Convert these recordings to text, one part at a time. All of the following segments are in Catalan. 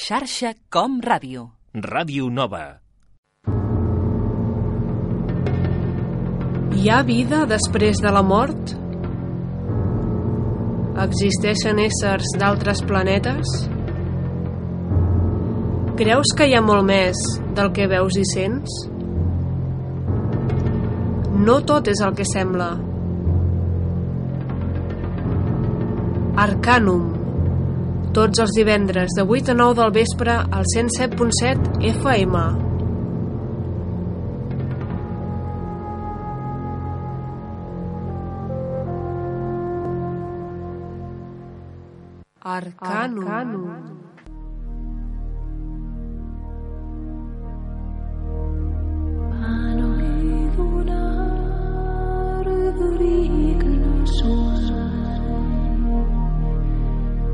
Xarxa Com Ràdio. Ràdio Nova. Hi ha vida després de la mort? Existeixen éssers d'altres planetes? Creus que hi ha molt més del que veus i sents? No tot és el que sembla. Arcanum. Tots els divendres de 8 a 9 del vespre al 107.7 FM. Arcanum. Arcanum.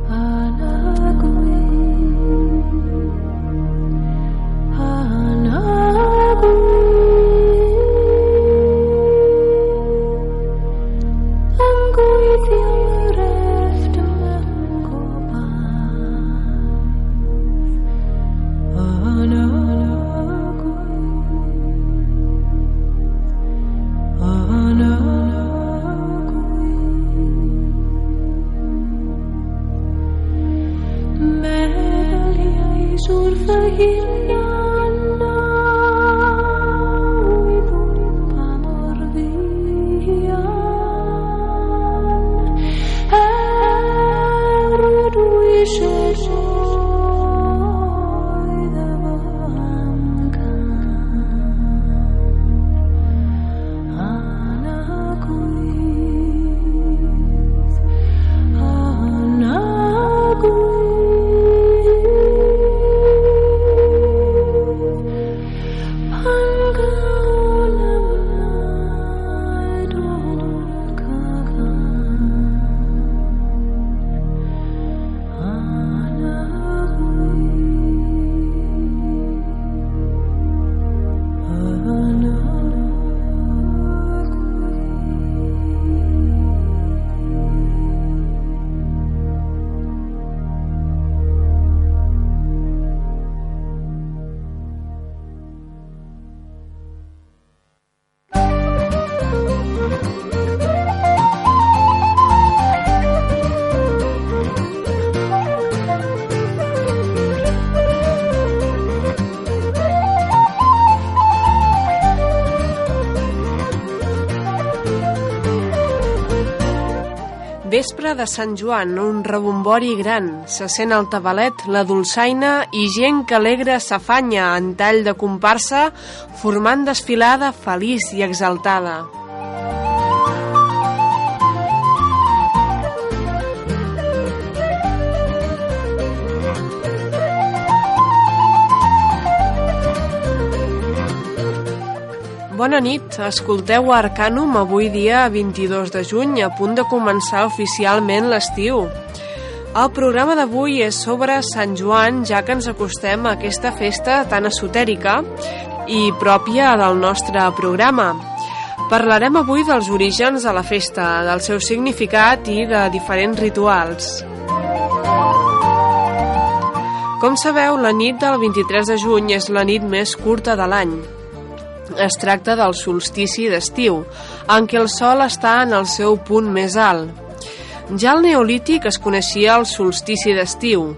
Anagui, Anagui. Vespre de Sant Joan, un rebombori gran. Se sent el tabalet, la dolçaina i gent que alegre s'afanya en tall de comparsa, formant desfilada feliç i exaltada. Bona nit, escolteu Arcanum avui dia 22 de juny, a punt de començar oficialment l'estiu. El programa d'avui és sobre Sant Joan, ja que ens acostem a aquesta festa tan esotèrica i pròpia del nostre programa. Parlarem avui dels orígens de la festa, del seu significat i de diferents rituals. Com sabeu, la nit del 23 de juny és la nit més curta de l'any. Es tracta del solstici d'estiu, en què el sol està en el seu punt més alt. Ja al Neolític es coneixia el solstici d'estiu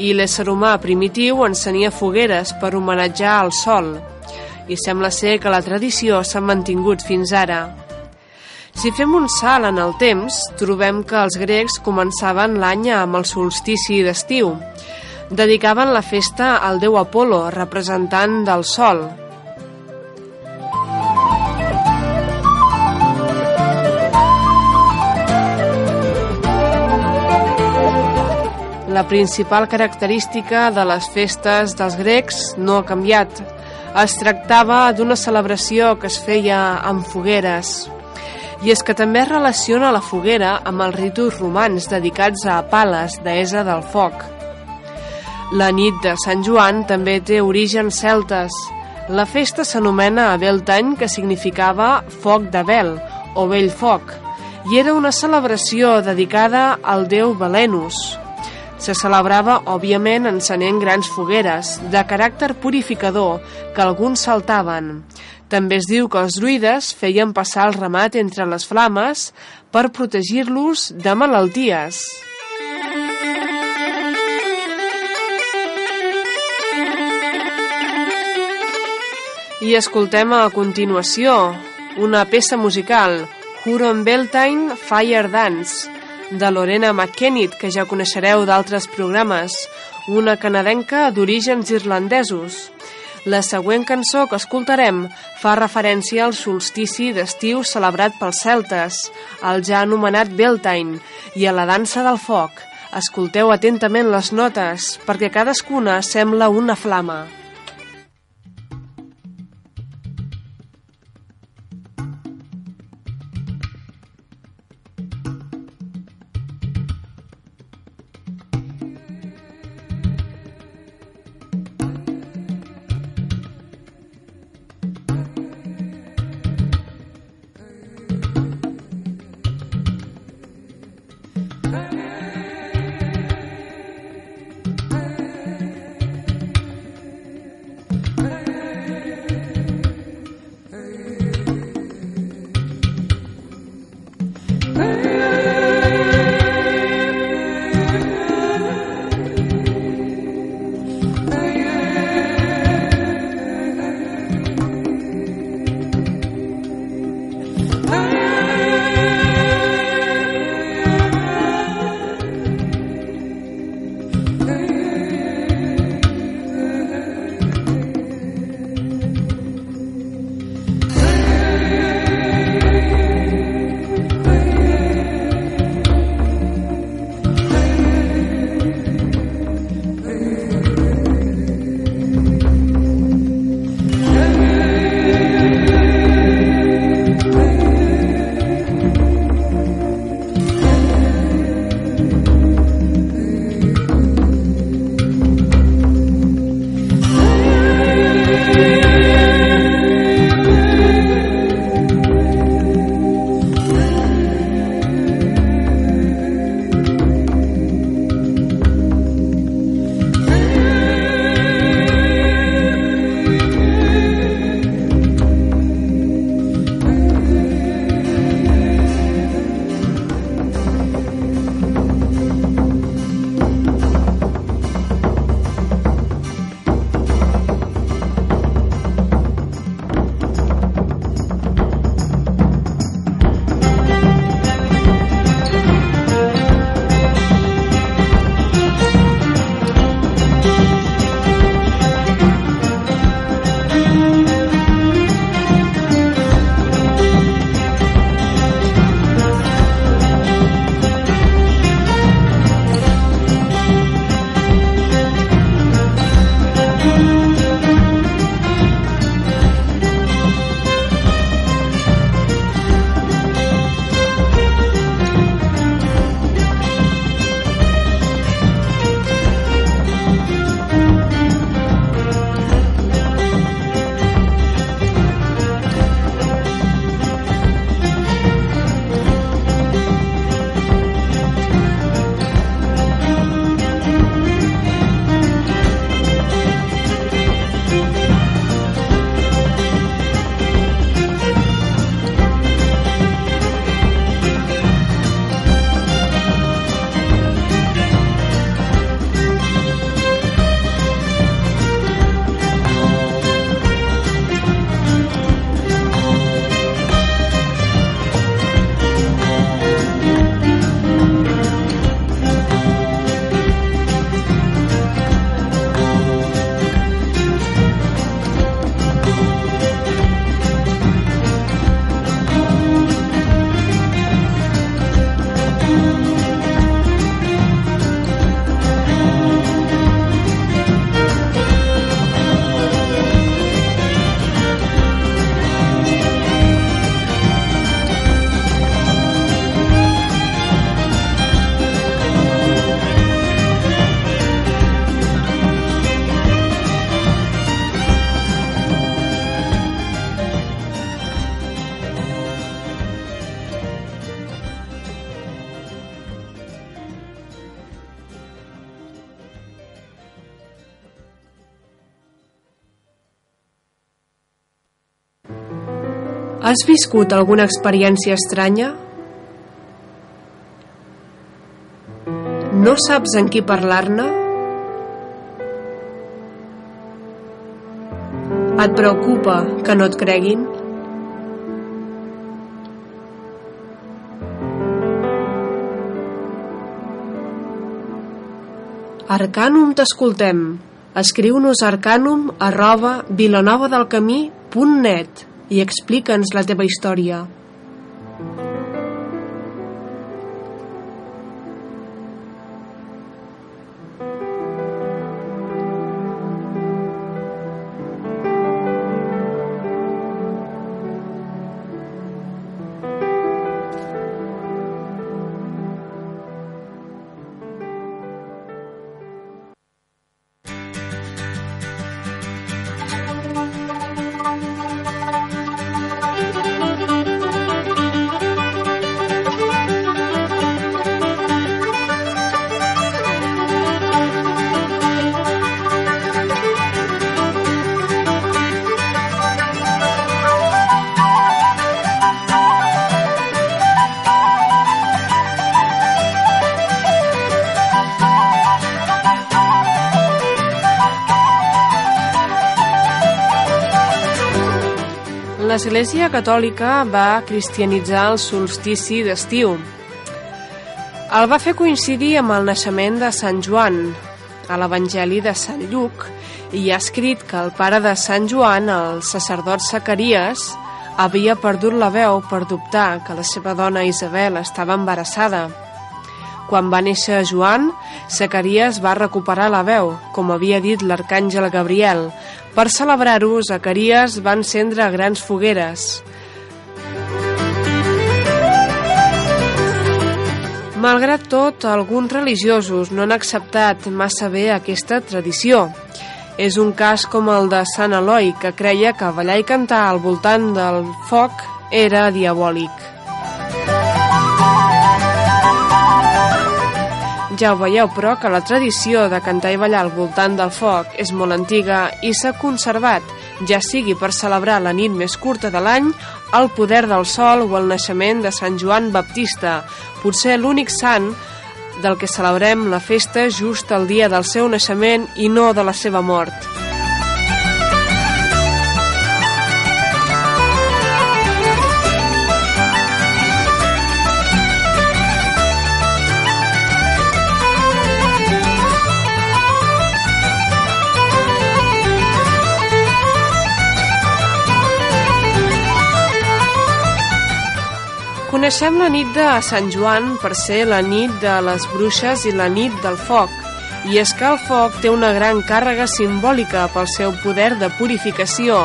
i l'ésser humà primitiu encenia fogueres per homenatjar al sol. I sembla ser que la tradició s'ha mantingut fins ara. Si fem un salt en el temps, trobem que els grecs començaven l'any amb el solstici d'estiu. Dedicaven la festa al déu Apolo, representant del sol, La principal característica de les festes dels grecs no ha canviat. Es tractava d'una celebració que es feia amb fogueres. I és que també es relaciona la foguera amb els ritus romans dedicats a Pales, deessa del foc. La nit de Sant Joan també té orígens celtes. La festa s'anomena Abeltany, que significava foc de Bel, o vell foc, i era una celebració dedicada al déu Belenus. Se celebrava, òbviament, encenent grans fogueres, de caràcter purificador, que alguns saltaven. També es diu que els druides feien passar el ramat entre les flames per protegir-los de malalties. I escoltem a continuació una peça musical, Huron Beltane Fire Dance, de Lorena McKennitt, que ja coneixereu d'altres programes, una canadenca d'orígens irlandesos. La següent cançó que escoltarem fa referència al solstici d'estiu celebrat pels celtes, el ja anomenat Beltane, i a la dansa del foc. Escolteu atentament les notes, perquè cadascuna sembla una flama. Has viscut alguna experiència estranya? No saps en qui parlar-ne? Et preocupa que no et creguin? Arcanum t'escoltem. Escriu-nos arcanum arroba vilanovadelcamí.net i explica'ns la teva història. L'Església Catòlica va cristianitzar el solstici d'estiu. El va fer coincidir amb el naixement de Sant Joan. A l'Evangeli de Sant Lluc hi ha escrit que el pare de Sant Joan, el sacerdot Zacaries, havia perdut la veu per dubtar que la seva dona Isabel estava embarassada. Quan va néixer Joan, Zacaries va recuperar la veu, com havia dit l'arcàngel Gabriel, per celebrar-ho, Zacaries va encendre grans fogueres. Malgrat tot, alguns religiosos no han acceptat massa bé aquesta tradició. És un cas com el de Sant Eloi, que creia que ballar i cantar al voltant del foc era diabòlic. Ja ho veieu, però, que la tradició de cantar i ballar al voltant del foc és molt antiga i s'ha conservat, ja sigui per celebrar la nit més curta de l'any, el poder del sol o el naixement de Sant Joan Baptista, potser l'únic sant del que celebrem la festa just el dia del seu naixement i no de la seva mort. Coneixem la nit de Sant Joan per ser la nit de les bruixes i la nit del foc, i és que el foc té una gran càrrega simbòlica pel seu poder de purificació.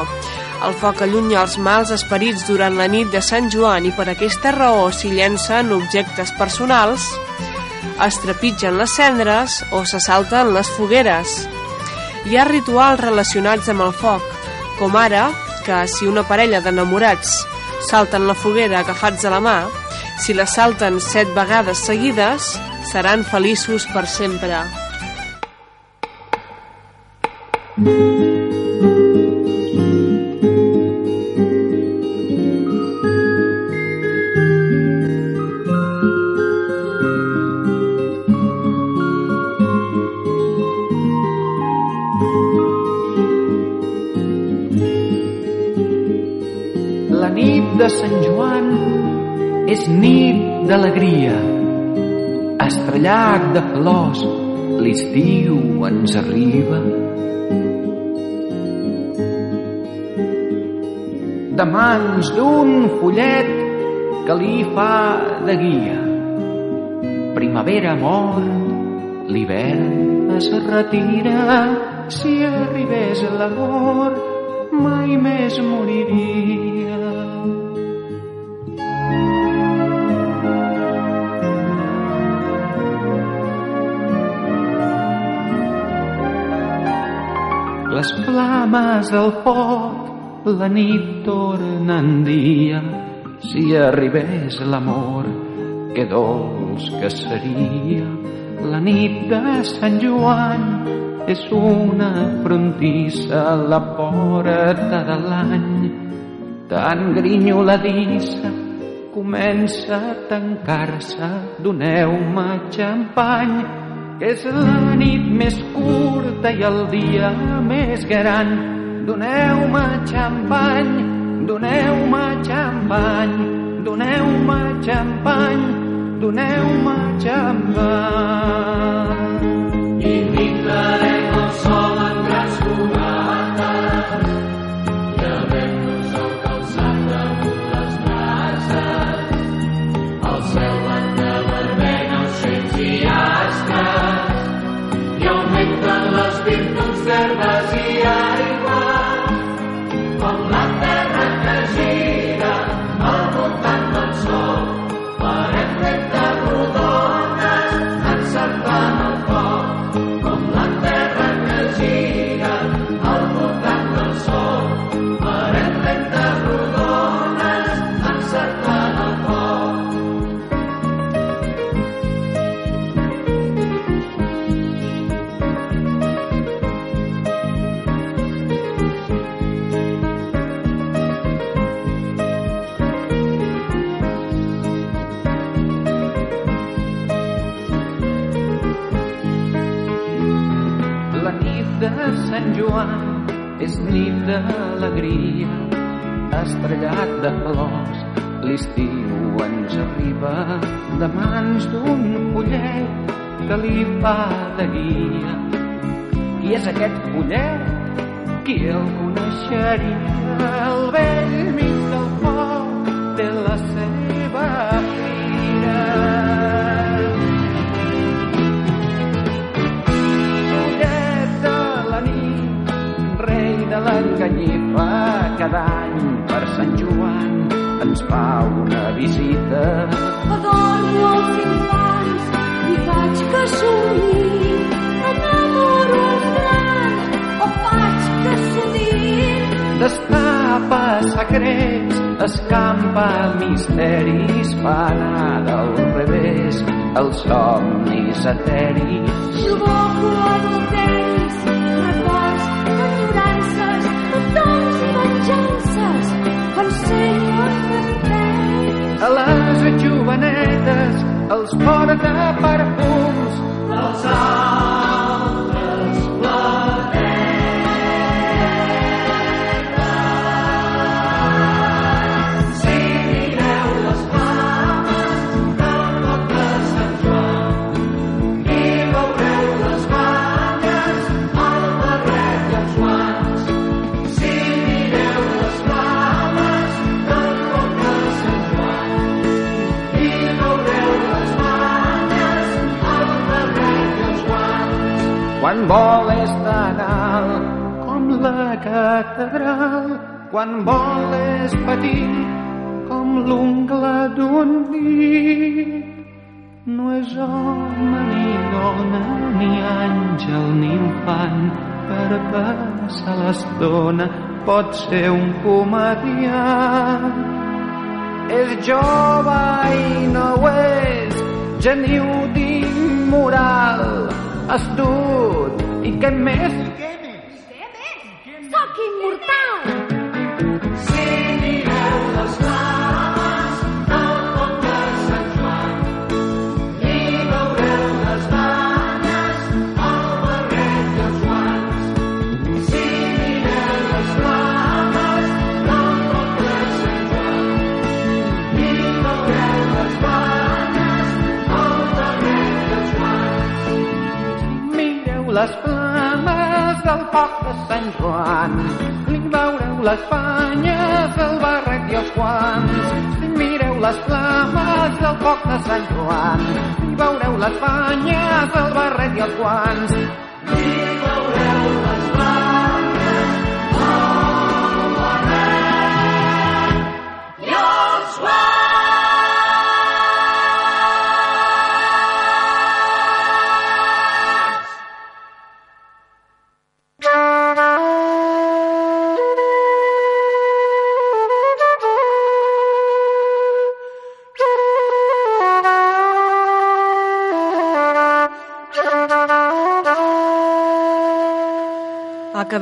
El foc allunya els mals esperits durant la nit de Sant Joan i per aquesta raó s'hi llencen objectes personals, es trepitgen les cendres o se salten les fogueres. Hi ha rituals relacionats amb el foc, com ara que si una parella d'enamorats salten la foguera agafats a la mà, si la salten set vegades seguides, seran feliços per sempre. de és nit d'alegria. Estrellat de flors, l'estiu ens arriba. De mans d'un follet que li fa de guia. Primavera mor, l'hivern es retira, si arribés l'amor mai més moriria. flames del foc, la nit torna en dia. Si arribés l'amor, que dolç que seria. La nit de Sant Joan és una frontissa la porta de l'any. Tan grinyoladissa comença a tancar-se, doneu-me xampany que és la nit més curta i el dia més gran. Doneu-me xampany, doneu-me xampany, doneu-me xampany, doneu-me xampany. Invicta Bye. fa de guia. Qui és aquest pollet? Qui el coneixeria? El vell secrets escampa misteris, fa anar del revés els somnis eteris. Suboco pot ser un comediant. És jove i no ho és, geniu d'immoral, astut i què més Sant Joan. I veureu les banyes, el barret i els guants,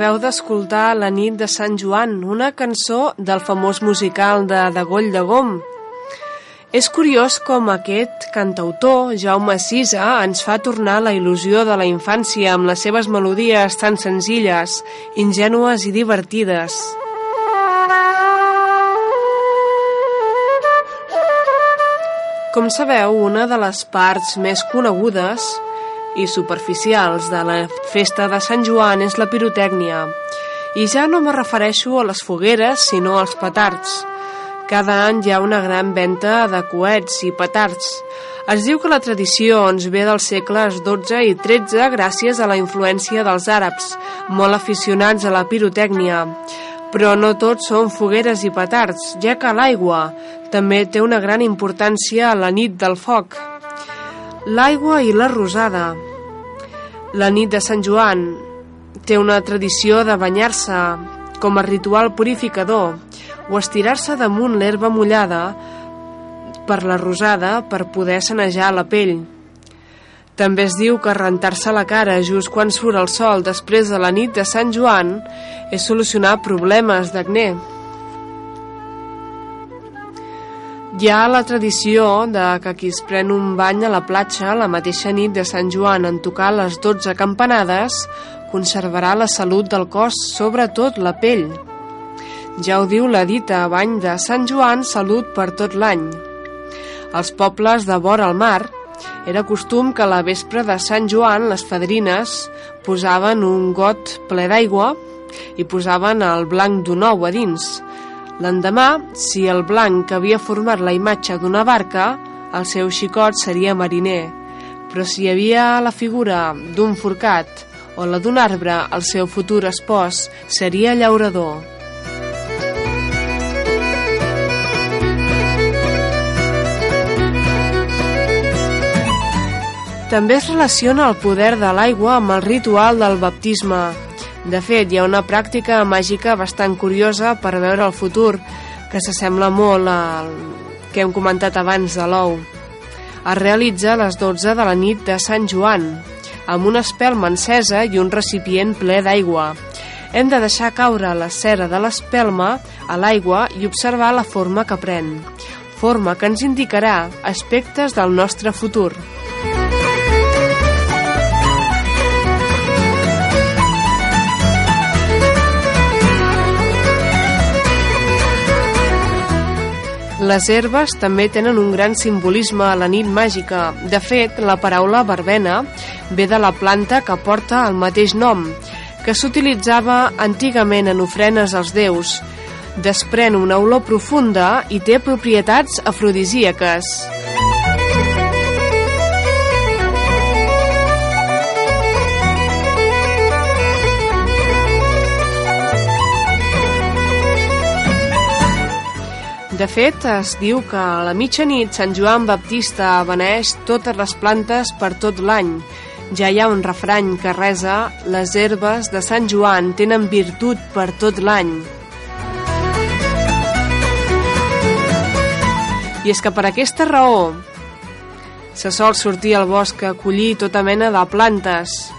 Acabeu d'escoltar La nit de Sant Joan, una cançó del famós musical de De Goll de Gom. És curiós com aquest cantautor, Jaume Sisa, ens fa tornar la il·lusió de la infància amb les seves melodies tan senzilles, ingènues i divertides. Com sabeu, una de les parts més conegudes i superficials de la festa de Sant Joan és la pirotècnia. I ja no me refereixo a les fogueres, sinó als petards. Cada any hi ha una gran venda de coets i petards. Es diu que la tradició ens ve dels segles XII i XIII gràcies a la influència dels àrabs, molt aficionats a la pirotècnia. Però no tots són fogueres i petards, ja que l'aigua també té una gran importància a la nit del foc. L'aigua i la rosada. La nit de Sant Joan té una tradició de banyar-se com a ritual purificador o estirar-se damunt l'herba mullada per la rosada per poder sanejar la pell. També es diu que rentar-se la cara just quan surt el sol després de la nit de Sant Joan és solucionar problemes d'acné. Hi ha la tradició de que qui es pren un bany a la platja la mateixa nit de Sant Joan en tocar les 12 campanades conservarà la salut del cos, sobretot la pell. Ja ho diu la dita bany de Sant Joan, salut per tot l'any. Als pobles de vora al mar era costum que a la vespre de Sant Joan les fadrines posaven un got ple d'aigua i posaven el blanc d'un ou a dins, L'endemà, si el blanc que havia format la imatge d'una barca, el seu xicot seria mariner, però si hi havia la figura d'un forcat o la d'un arbre, el seu futur espòs seria llaurador. També es relaciona el poder de l'aigua amb el ritual del baptisme, de fet, hi ha una pràctica màgica bastant curiosa per veure el futur, que s'assembla molt al que hem comentat abans de l'ou. Es realitza a les 12 de la nit de Sant Joan, amb una espelma encesa i un recipient ple d'aigua. Hem de deixar caure la cera de l'espelma a l'aigua i observar la forma que pren, forma que ens indicarà aspectes del nostre futur. Les herbes també tenen un gran simbolisme a la nit màgica. De fet, la paraula verbena ve de la planta que porta el mateix nom, que s'utilitzava antigament en ofrenes als déus. Desprèn una olor profunda i té propietats afrodisíaques. De fet, es diu que a la mitjanit Sant Joan Baptista beneix totes les plantes per tot l'any. Ja hi ha un refrany que resa les herbes de Sant Joan tenen virtut per tot l'any. I és que per aquesta raó se sol sortir al bosc a collir tota mena de plantes,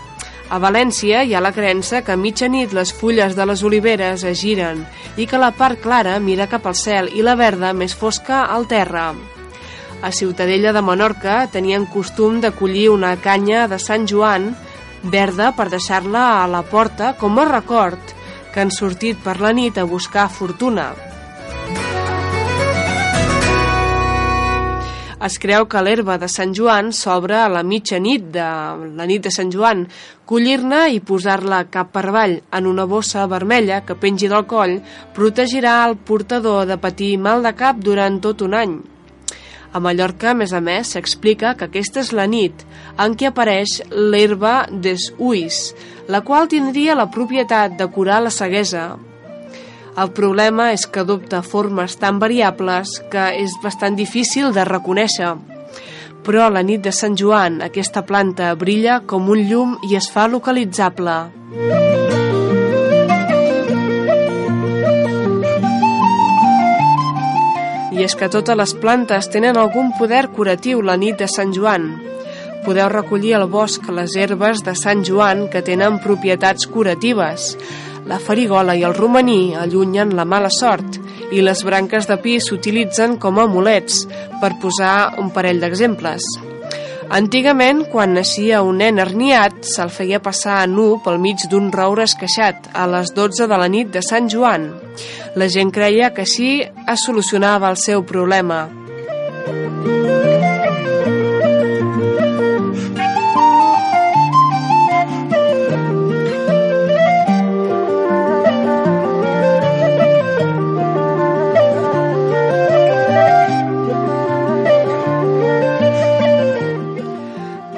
a València hi ha la creença que a mitjanit les fulles de les oliveres es giren i que la part clara mira cap al cel i la verda més fosca al terra. A Ciutadella de Menorca tenien costum de collir una canya de Sant Joan verda per deixar-la a la porta com a record que han sortit per la nit a buscar fortuna. Es creu que l'herba de Sant Joan s'obre a la mitjanit de la nit de Sant Joan. Collir-ne i posar-la cap per avall en una bossa vermella que pengi del coll protegirà el portador de patir mal de cap durant tot un any. A Mallorca, a més a més, s'explica que aquesta és la nit en què apareix l'herba des uis, la qual tindria la propietat de curar la ceguesa, el problema és que adopta formes tan variables que és bastant difícil de reconèixer. Però a la nit de Sant Joan aquesta planta brilla com un llum i es fa localitzable. I és que totes les plantes tenen algun poder curatiu la nit de Sant Joan. podeu recollir al bosc les herbes de Sant Joan que tenen propietats curatives. La farigola i el romaní allunyen la mala sort i les branques de pi s'utilitzen com a amulets, per posar un parell d'exemples. Antigament, quan naixia un nen herniat, se'l feia passar nu pel mig d'un roure esqueixat a les 12 de la nit de Sant Joan. La gent creia que així es solucionava el seu problema.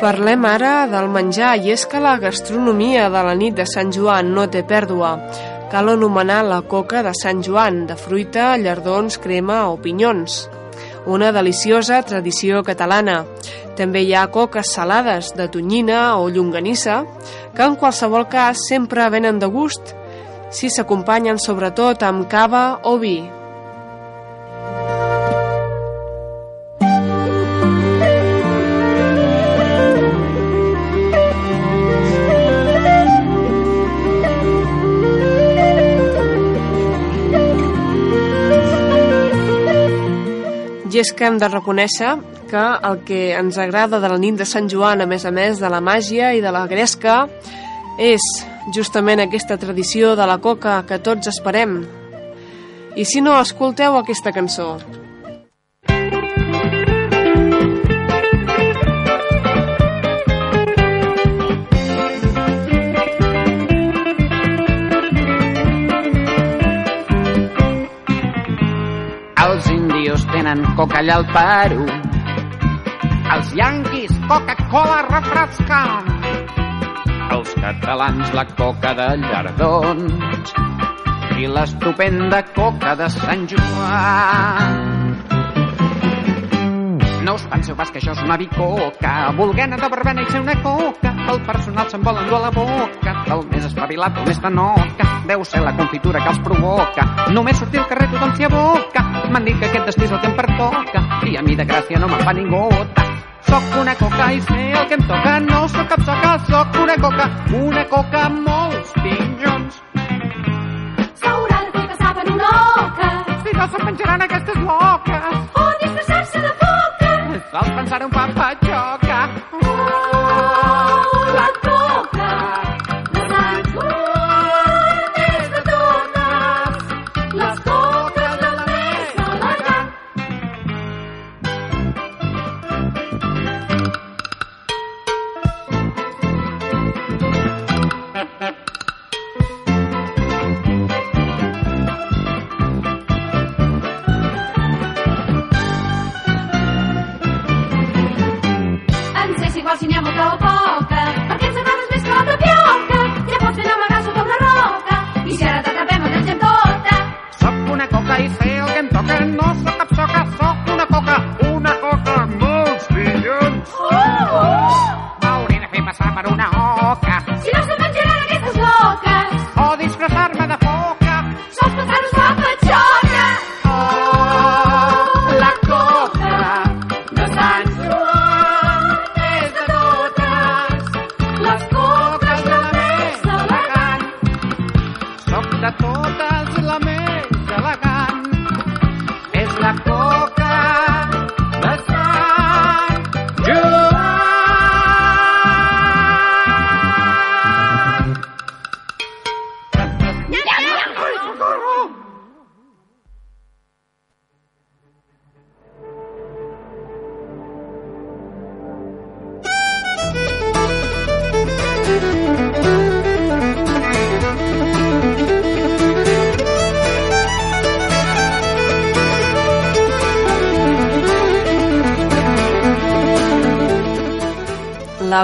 Parlem ara del menjar i és que la gastronomia de la nit de Sant Joan no té pèrdua. Cal anomenar la coca de Sant Joan, de fruita, llardons, crema o pinyons. Una deliciosa tradició catalana. També hi ha coques salades de tonyina o llonganissa, que en qualsevol cas sempre venen de gust si s'acompanyen sobretot amb cava o vi. I és que hem de reconèixer que el que ens agrada de la nit de Sant Joan, a més a més de la màgia i de la gresca, és justament aquesta tradició de la coca que tots esperem. I si no, escolteu aquesta cançó. Indios tenen coca al Perú. Els yanquis, Coca-Cola refrescant. Els catalans la coca de llardons i l'estupenda coca de Sant Joan. No us penseu pas que això és una bicoca, volguent de verbena i ser una coca. El personal se'n vol endur a la boca, el més espavilat, el més tanoca. Deu ser la confitura que els provoca. Només sortir al carrer tothom s'hi aboca. M'han dit que aquest destí és el que em pertoca, i a mi de gràcia no me'n fa ni gota. Soc una coca i sé el que em toca, no sóc cap soca, soc una coca, una coca amb molts pinyons. S'haurà de fer passar per una oca Si no se'n menjaran aquestes loques, o disfressar-se de foca. sols pensar un papatxoca.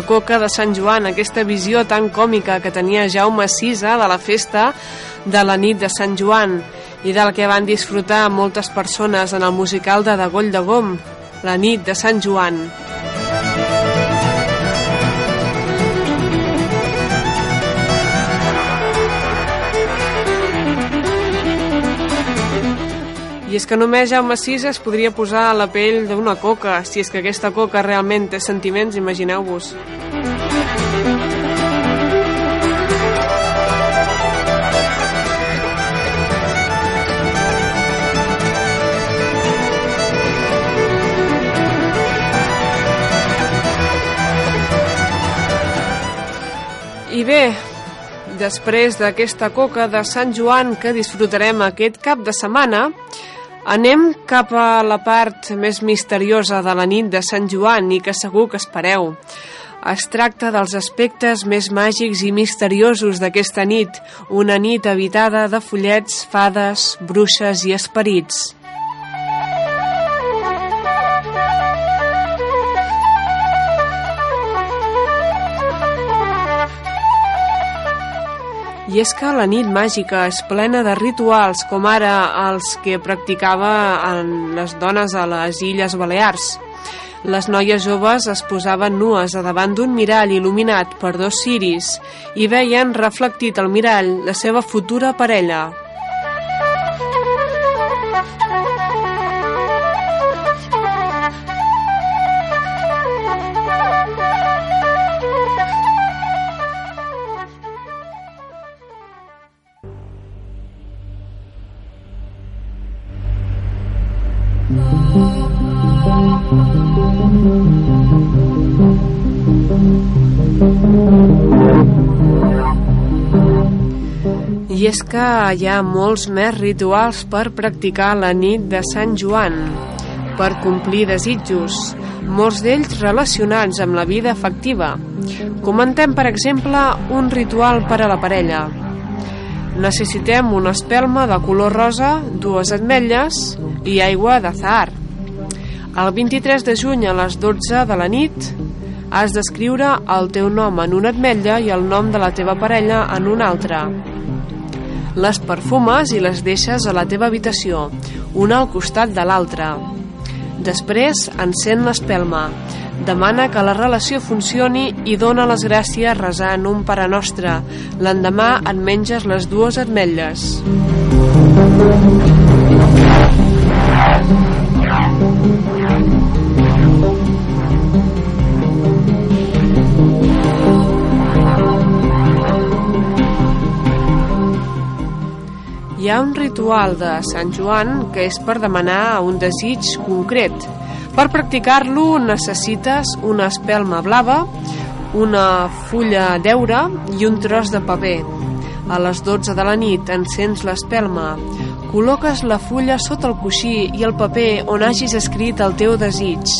La coca de Sant Joan, aquesta visió tan còmica que tenia Jaume Sisa de la festa de la nit de Sant Joan i del que van disfrutar moltes persones en el musical de Dagoll de Gom, la nit de Sant Joan. I és que només Jaume VI es podria posar a la pell d'una coca, si és que aquesta coca realment té sentiments, imagineu-vos. I bé, després d'aquesta coca de Sant Joan que disfrutarem aquest cap de setmana, anem cap a la part més misteriosa de la nit de Sant Joan i que segur que espereu. Es tracta dels aspectes més màgics i misteriosos d'aquesta nit, una nit habitada de follets, fades, bruixes i esperits. I és que la nit màgica és plena de rituals, com ara els que practicava en les dones a les Illes Balears. Les noies joves es posaven nues a davant d'un mirall il·luminat per dos ciris i veien reflectit al mirall la seva futura parella. És que hi ha molts més rituals per practicar la nit de Sant Joan, per complir desitjos, molts d'ells relacionats amb la vida afectiva. Comentem, per exemple, un ritual per a la parella. Necessitem una espelma de color rosa, dues ametlles i aigua de zahar. El 23 de juny a les 12 de la nit has d'escriure el teu nom en una ametlla i el nom de la teva parella en una altra. Les perfumes i les deixes a la teva habitació, una al costat de l'altra. Després, encén l'espelma. Demana que la relació funcioni i dona les gràcies resant un pare nostre. L'endemà et menges les dues ametlles. Ha un ritual de Sant Joan que és per demanar un desig concret. Per practicar-lo necessites una espelma blava, una fulla d'eure i un tros de paper. A les 12 de la nit encens l'espelma, col·loques la fulla sota el coixí i el paper on hagis escrit el teu desig.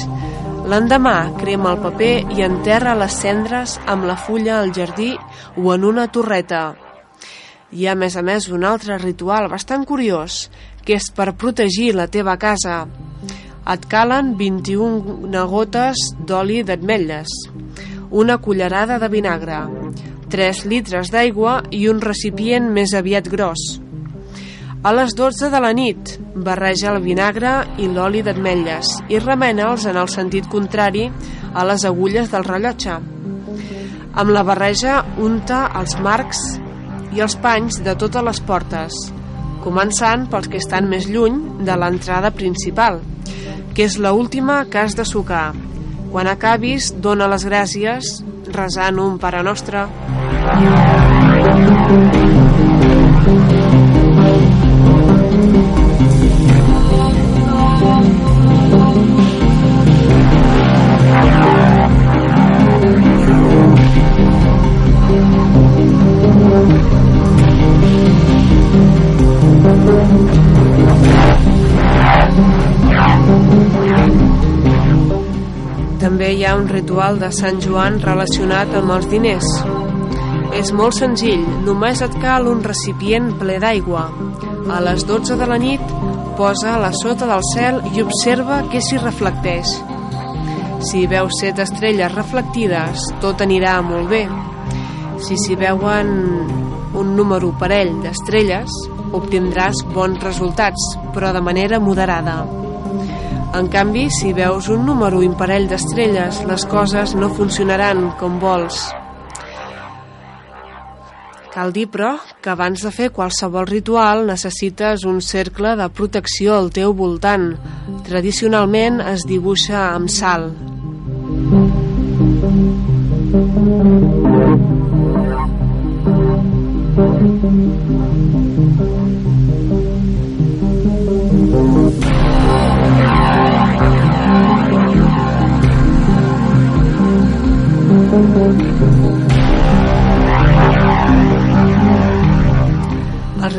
L'endemà crema el paper i enterra les cendres amb la fulla al jardí o en una torreta. Hi ha, a més a més, un altre ritual bastant curiós, que és per protegir la teva casa. Et calen 21 gotes d'oli d'ametlles, una cullerada de vinagre, 3 litres d'aigua i un recipient més aviat gros. A les 12 de la nit, barreja el vinagre i l'oli d'ametlles i remena'ls en el sentit contrari a les agulles del rellotge. Amb la barreja unta els marcs i els panys de totes les portes, començant pels que estan més lluny de l'entrada principal, que és la última que has de sucar. Quan acabis, dona les gràcies resant un Pare Nostre. També ritual de Sant Joan relacionat amb els diners. És molt senzill, només et cal un recipient ple d'aigua. A les 12 de la nit, posa-la sota del cel i observa què s'hi reflecteix. Si veus set estrelles reflectides, tot anirà molt bé. Si s'hi veuen un número parell d'estrelles, obtindràs bons resultats, però de manera moderada. En canvi, si veus un número imparell d'estrelles, les coses no funcionaran com vols. Cal dir, però, que abans de fer qualsevol ritual necessites un cercle de protecció al teu voltant. Tradicionalment es dibuixa amb sal. Els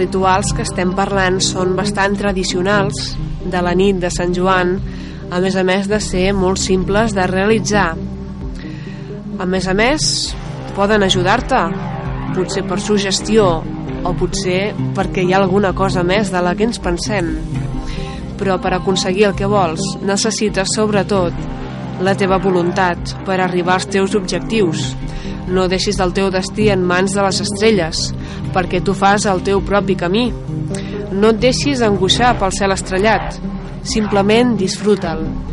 rituals que estem parlant són bastant tradicionals de la nit de Sant Joan, a més a més de ser molt simples de realitzar. A més a més, poden ajudar-te, potser per sugestió o potser perquè hi ha alguna cosa més de la que ens pensem. Però per aconseguir el que vols necessites sobretot la teva voluntat per arribar als teus objectius. No deixis el teu destí en mans de les estrelles, perquè tu fas el teu propi camí. No et deixis angoixar pel cel estrellat, simplement disfruta'l.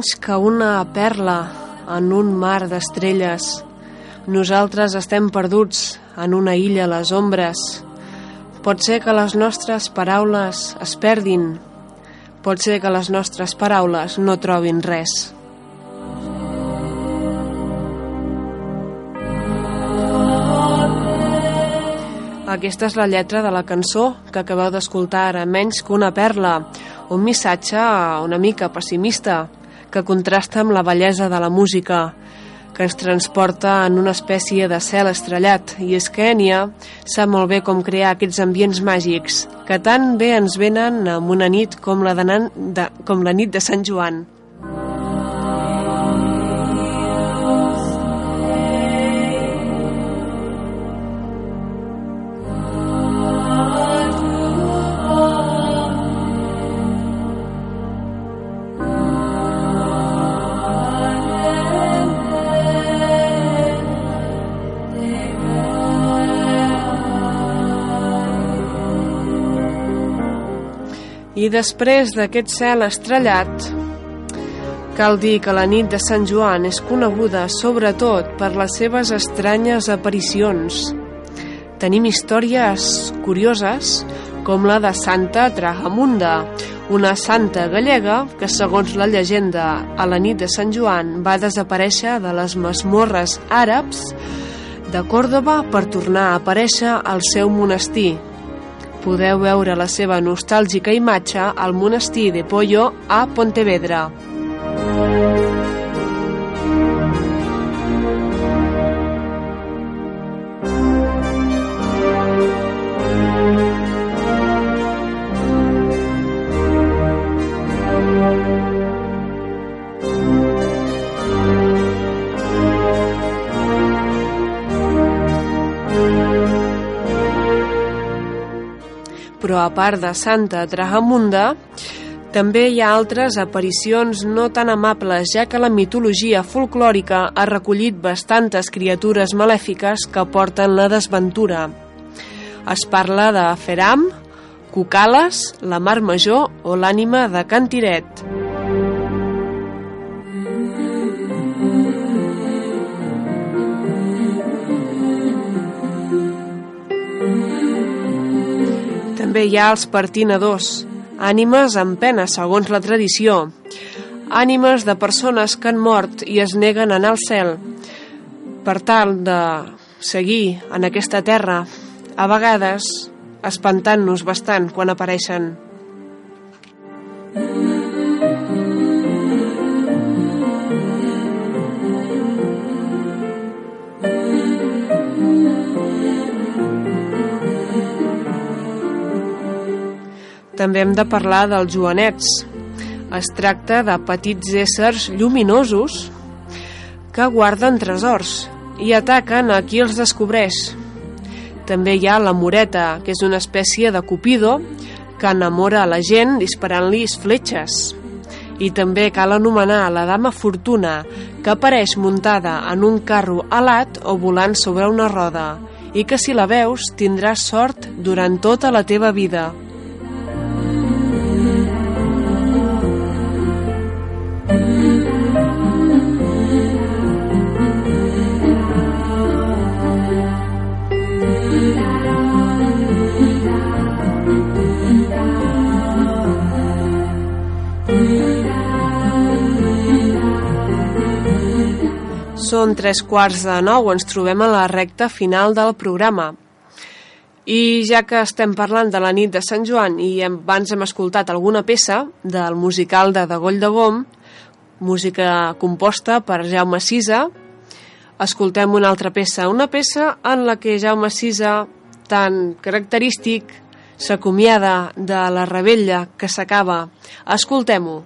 Menys que una perla en un mar d'estrelles. Nosaltres estem perduts en una illa a les ombres. Pot ser que les nostres paraules es perdin. Pot ser que les nostres paraules no trobin res. Aquesta és la lletra de la cançó que acabeu d'escoltar ara, menys que una perla, un missatge una mica pessimista, que contrasta amb la bellesa de la música, que ens transporta en una espècie de cel estrellat. I és que Enya sap molt bé com crear aquests ambients màgics, que tan bé ens venen amb una nit com la, de, nan, de, com la nit de Sant Joan. I després d'aquest cel estrellat, cal dir que la nit de Sant Joan és coneguda sobretot per les seves estranyes aparicions. Tenim històries curioses com la de Santa Trahamunda, una santa gallega que, segons la llegenda, a la nit de Sant Joan va desaparèixer de les masmorres àrabs de Còrdoba per tornar a aparèixer al seu monestir, podeu veure la seva nostàlgica imatge al monestir de Pollo a Pontevedra. Però a part de Santa Trahamunda, també hi ha altres aparicions no tan amables, ja que la mitologia folclòrica ha recollit bastantes criatures malèfiques que porten la desventura. Es parla de Feram, Cucales, la Mar Major o l'ànima de Cantiret. També hi ha els partinadors, ànimes en pena, segons la tradició. Ànimes de persones que han mort i es neguen a anar al cel per tal de seguir en aquesta terra, a vegades espantant-nos bastant quan apareixen. També hem de parlar dels joanets. Es tracta de petits éssers lluminosos que guarden tresors i ataquen a qui els descobreix. També hi ha la moreta, que és una espècie de cupido que enamora la gent disparant-li fletxes. I també cal anomenar la dama Fortuna, que apareix muntada en un carro alat o volant sobre una roda, i que si la veus tindràs sort durant tota la teva vida. Són tres quarts de nou, ens trobem a la recta final del programa. I ja que estem parlant de la nit de Sant Joan i abans hem escoltat alguna peça del musical de Degoll de Gom, música composta per Jaume Sisa, escoltem una altra peça, una peça en la que Jaume Sisa, tan característic, s'acomiada de la rebella que s'acaba. Escoltem-ho.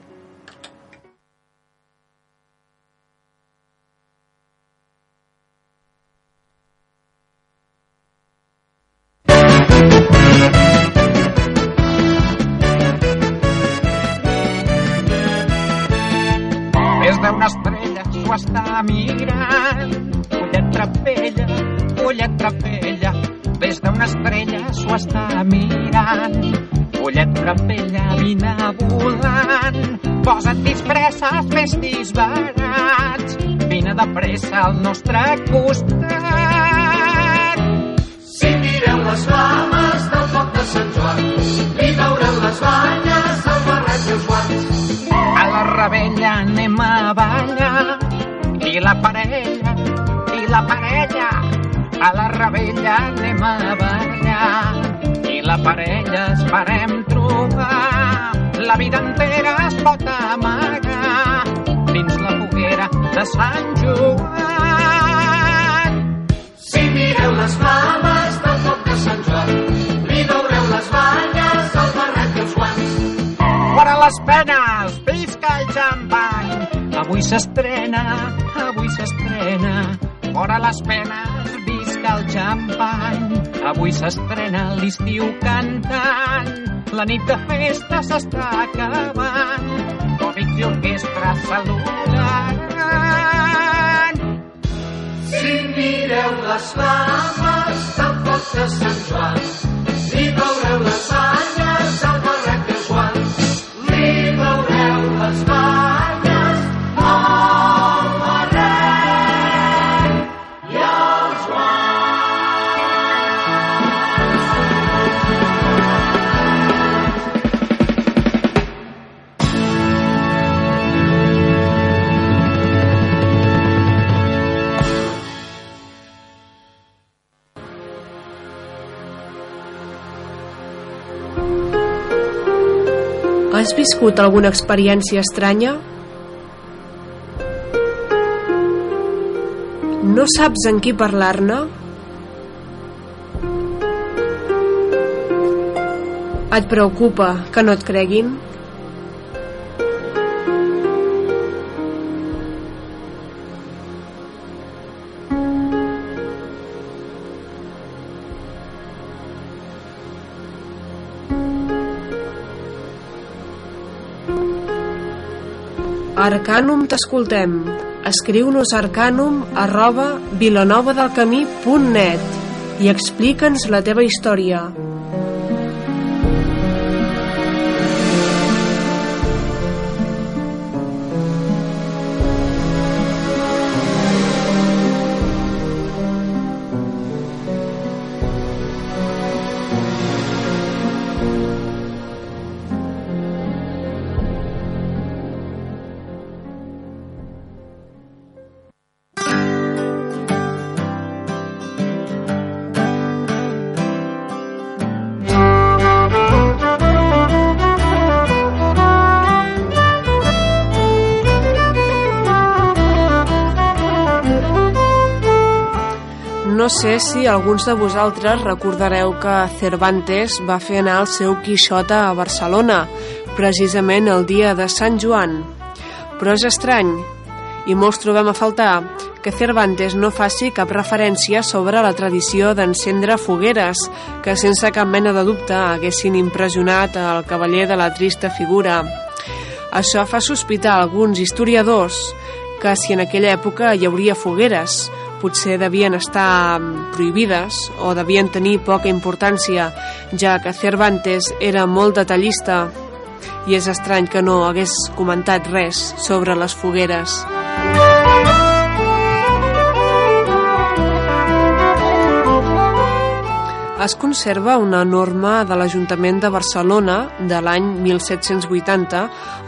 S'ho està mirant. Ullet trapella, ullet trapella. Des d'una estrella s'ho està mirant. Ullet trapella, vine volant. Posa't disfresses, vestis barats. Vine de pressa al nostre costat. Si mireu les flames del foc de Sant Joan, li veureu les banyes, i la parella, i la parella. A la rebella anem a ballar i la parella esperem trobar. La vida entera es pot amagar dins la foguera de Sant Joan. Si mireu les flames del foc de Sant Joan, li veureu les banyes, el barret i els guants. Fora les penes, visca el xampany. Avui s'estrena, avui s'estrena. Fora les penes, visca el xampany. Avui s'estrena l'estiu cantant. La nit de festa s'està acabant. Còmics i orquestra salutaran. Si mireu les flames foc de Joan, Has viscut alguna experiència estranya? No saps en qui parlar-ne? Et preocupa que no et creguin? Arcanum t'escoltem. Escriu-nos arcanum arroba vilanovadelcamí.net i explica'ns la teva història. No sé si alguns de vosaltres recordareu que Cervantes va fer anar el seu Quixota a Barcelona, precisament el dia de Sant Joan. Però és estrany, i molts trobem a faltar, que Cervantes no faci cap referència sobre la tradició d'encendre fogueres, que sense cap mena de dubte haguessin impressionat el cavaller de la trista figura. Això fa sospitar alguns historiadors que si en aquella època hi hauria fogueres, potser devien estar prohibides o devien tenir poca importància, ja que Cervantes era molt detallista i és estrany que no hagués comentat res sobre les fogueres. Es conserva una norma de l'Ajuntament de Barcelona de l'any 1780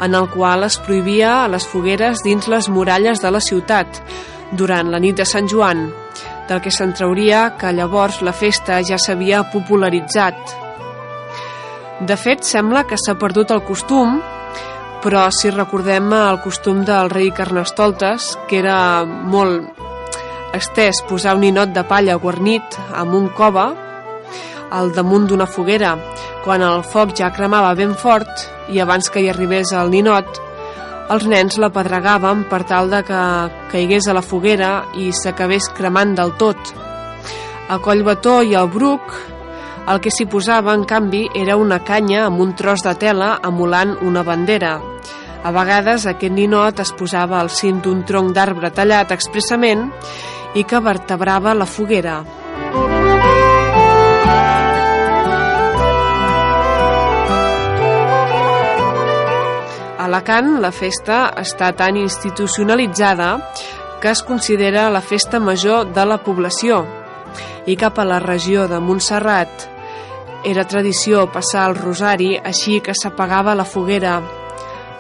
en el qual es prohibia les fogueres dins les muralles de la ciutat durant la nit de Sant Joan, del que se'n trauria que llavors la festa ja s'havia popularitzat. De fet, sembla que s'ha perdut el costum, però si recordem el costum del rei Carnestoltes, que era molt estès posar un ninot de palla guarnit amb un cova al damunt d'una foguera, quan el foc ja cremava ben fort i abans que hi arribés el ninot, els nens la pedregaven per tal de que caigués a la foguera i s'acabés cremant del tot. A Collbató i al Bruc el que s'hi posava, en canvi, era una canya amb un tros de tela emulant una bandera. A vegades aquest ninot es posava al cim d'un tronc d'arbre tallat expressament i que vertebrava la foguera. Alacant la festa està tan institucionalitzada que es considera la festa major de la població. I cap a la regió de Montserrat era tradició passar el rosari així que s'apagava la foguera.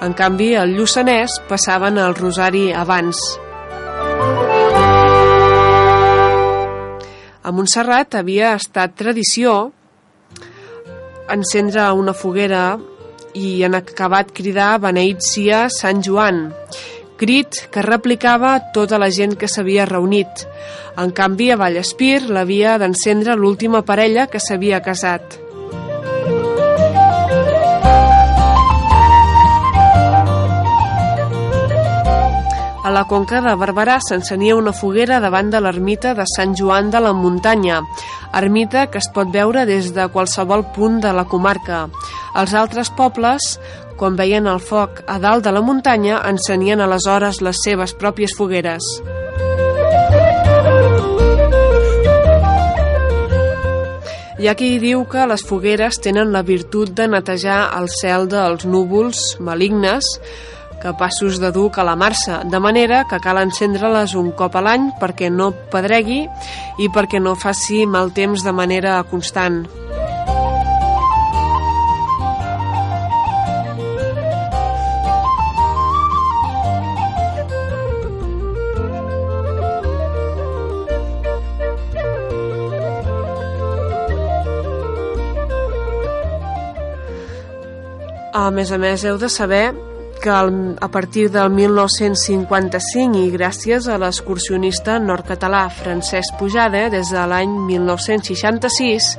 En canvi, al Lluçanès passaven el rosari abans. A Montserrat havia estat tradició encendre una foguera i en acabat cridar beneït sia Sant Joan, crit que replicava tota la gent que s'havia reunit. En canvi, a Vallespir l'havia d'encendre l'última parella que s'havia casat. A la conca de Barberà s'encenia una foguera davant de l'ermita de Sant Joan de la Muntanya, ermita que es pot veure des de qualsevol punt de la comarca. Els altres pobles, quan veien el foc a dalt de la muntanya, encenien aleshores les seves pròpies fogueres. Hi ha qui diu que les fogueres tenen la virtut de netejar el cel dels núvols malignes, capaços de dur calamarsa, de manera que cal encendre-les un cop a l'any perquè no pedregui i perquè no faci mal temps de manera constant. A més a més, heu de saber que a partir del 1955 i gràcies a l'excursionista nord-català Francesc Pujada, des de l'any 1966,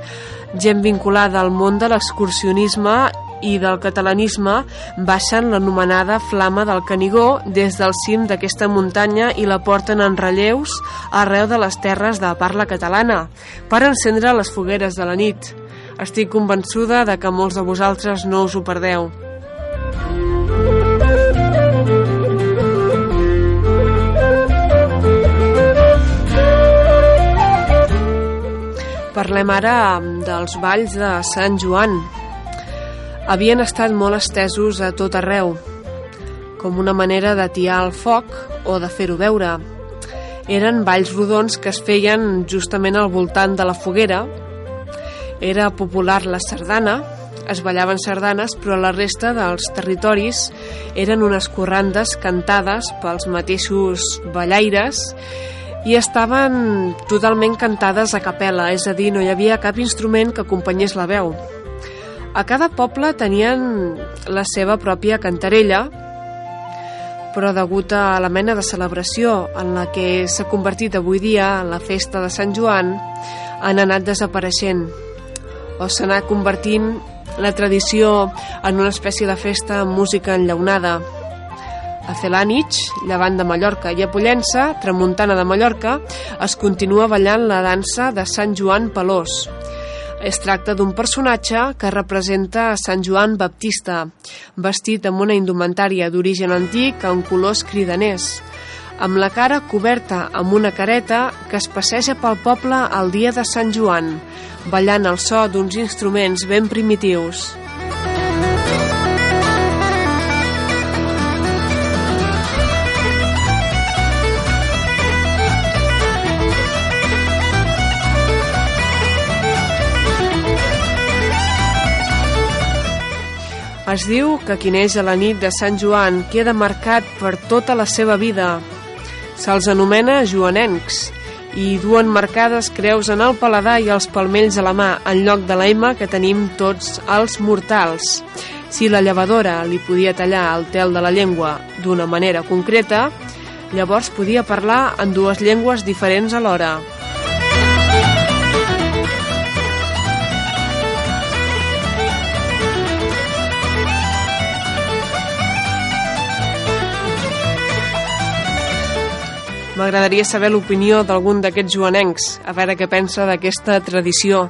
gent vinculada al món de l'excursionisme i del catalanisme baixen l'anomenada Flama del Canigó des del cim d'aquesta muntanya i la porten en relleus arreu de les terres de parla catalana per encendre les fogueres de la nit. Estic convençuda de que molts de vosaltres no us ho perdeu. Parlem ara dels balls de Sant Joan. Havien estat molt estesos a tot arreu, com una manera d'atiar el foc o de fer-ho veure. Eren balls rodons que es feien justament al voltant de la foguera. Era popular la sardana, es ballaven sardanes, però la resta dels territoris eren unes corrandes cantades pels mateixos ballaires i estaven totalment cantades a capella, és a dir, no hi havia cap instrument que acompanyés la veu. A cada poble tenien la seva pròpia cantarella, però degut a la mena de celebració en la que s'ha convertit avui dia en la festa de Sant Joan, han anat desapareixent o s'ha anat convertint la tradició en una espècie de festa amb música enllaunada, a Celànich, llevant de Mallorca, i a Pollença, tramuntana de Mallorca, es continua ballant la dansa de Sant Joan Pelós. Es tracta d'un personatge que representa a Sant Joan Baptista, vestit amb una indumentària d'origen antic en colors cridaners, amb la cara coberta amb una careta que es passeja pel poble el dia de Sant Joan, ballant el so d'uns instruments ben primitius. Es diu que qui neix a la nit de Sant Joan queda marcat per tota la seva vida. Se'ls anomena joanencs i duen marcades creus en el paladar i els palmells a la mà en lloc de la que tenim tots els mortals. Si la llevadora li podia tallar el tel de la llengua d'una manera concreta, llavors podia parlar en dues llengües diferents alhora. M'agradaria saber l'opinió d'algun d'aquests joanencs, a veure què pensa d'aquesta tradició.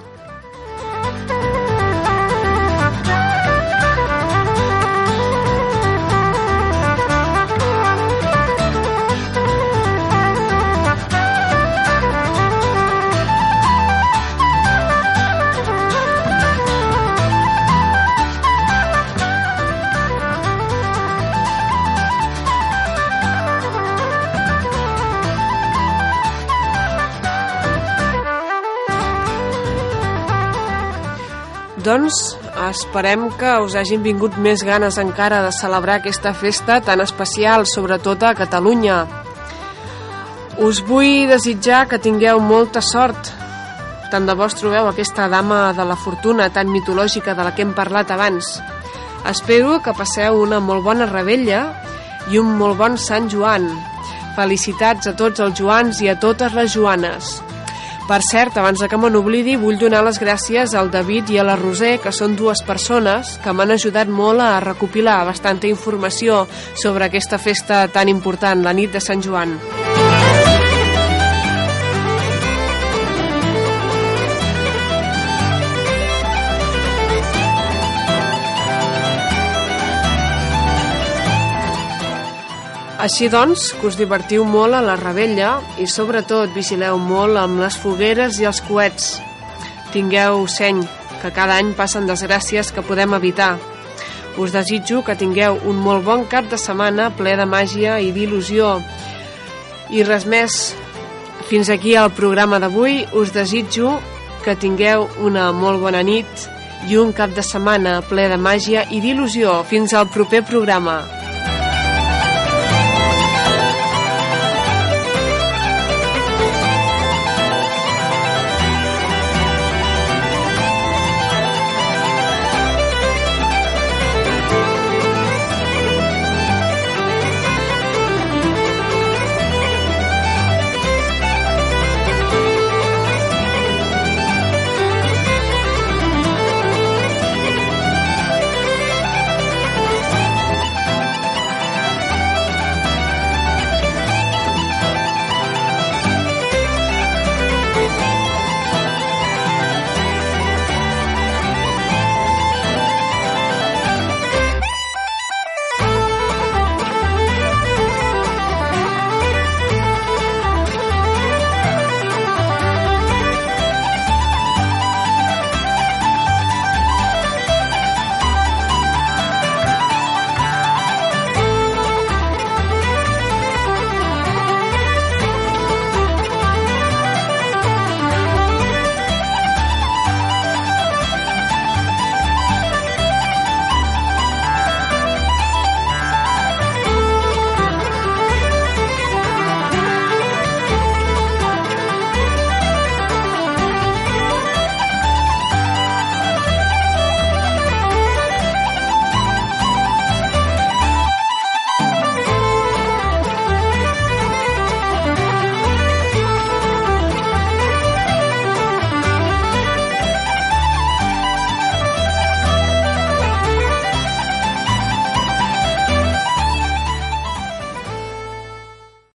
Doncs esperem que us hagin vingut més ganes encara de celebrar aquesta festa tan especial, sobretot a Catalunya. Us vull desitjar que tingueu molta sort. Tant de vos trobeu aquesta dama de la fortuna tan mitològica de la que hem parlat abans. Espero que passeu una molt bona rebella i un molt bon Sant Joan. Felicitats a tots els Joans i a totes les Joanes. Per cert, abans de que me n'oblidi, vull donar les gràcies al David i a la Roser, que són dues persones que m'han ajudat molt a recopilar bastanta informació sobre aquesta festa tan important, la nit de Sant Joan. Així doncs, que us divertiu molt a la rebella i sobretot vigileu molt amb les fogueres i els coets. Tingueu seny, que cada any passen desgràcies que podem evitar. Us desitjo que tingueu un molt bon cap de setmana ple de màgia i d'il·lusió. I res més, fins aquí el programa d'avui. Us desitjo que tingueu una molt bona nit i un cap de setmana ple de màgia i d'il·lusió. Fins al proper programa.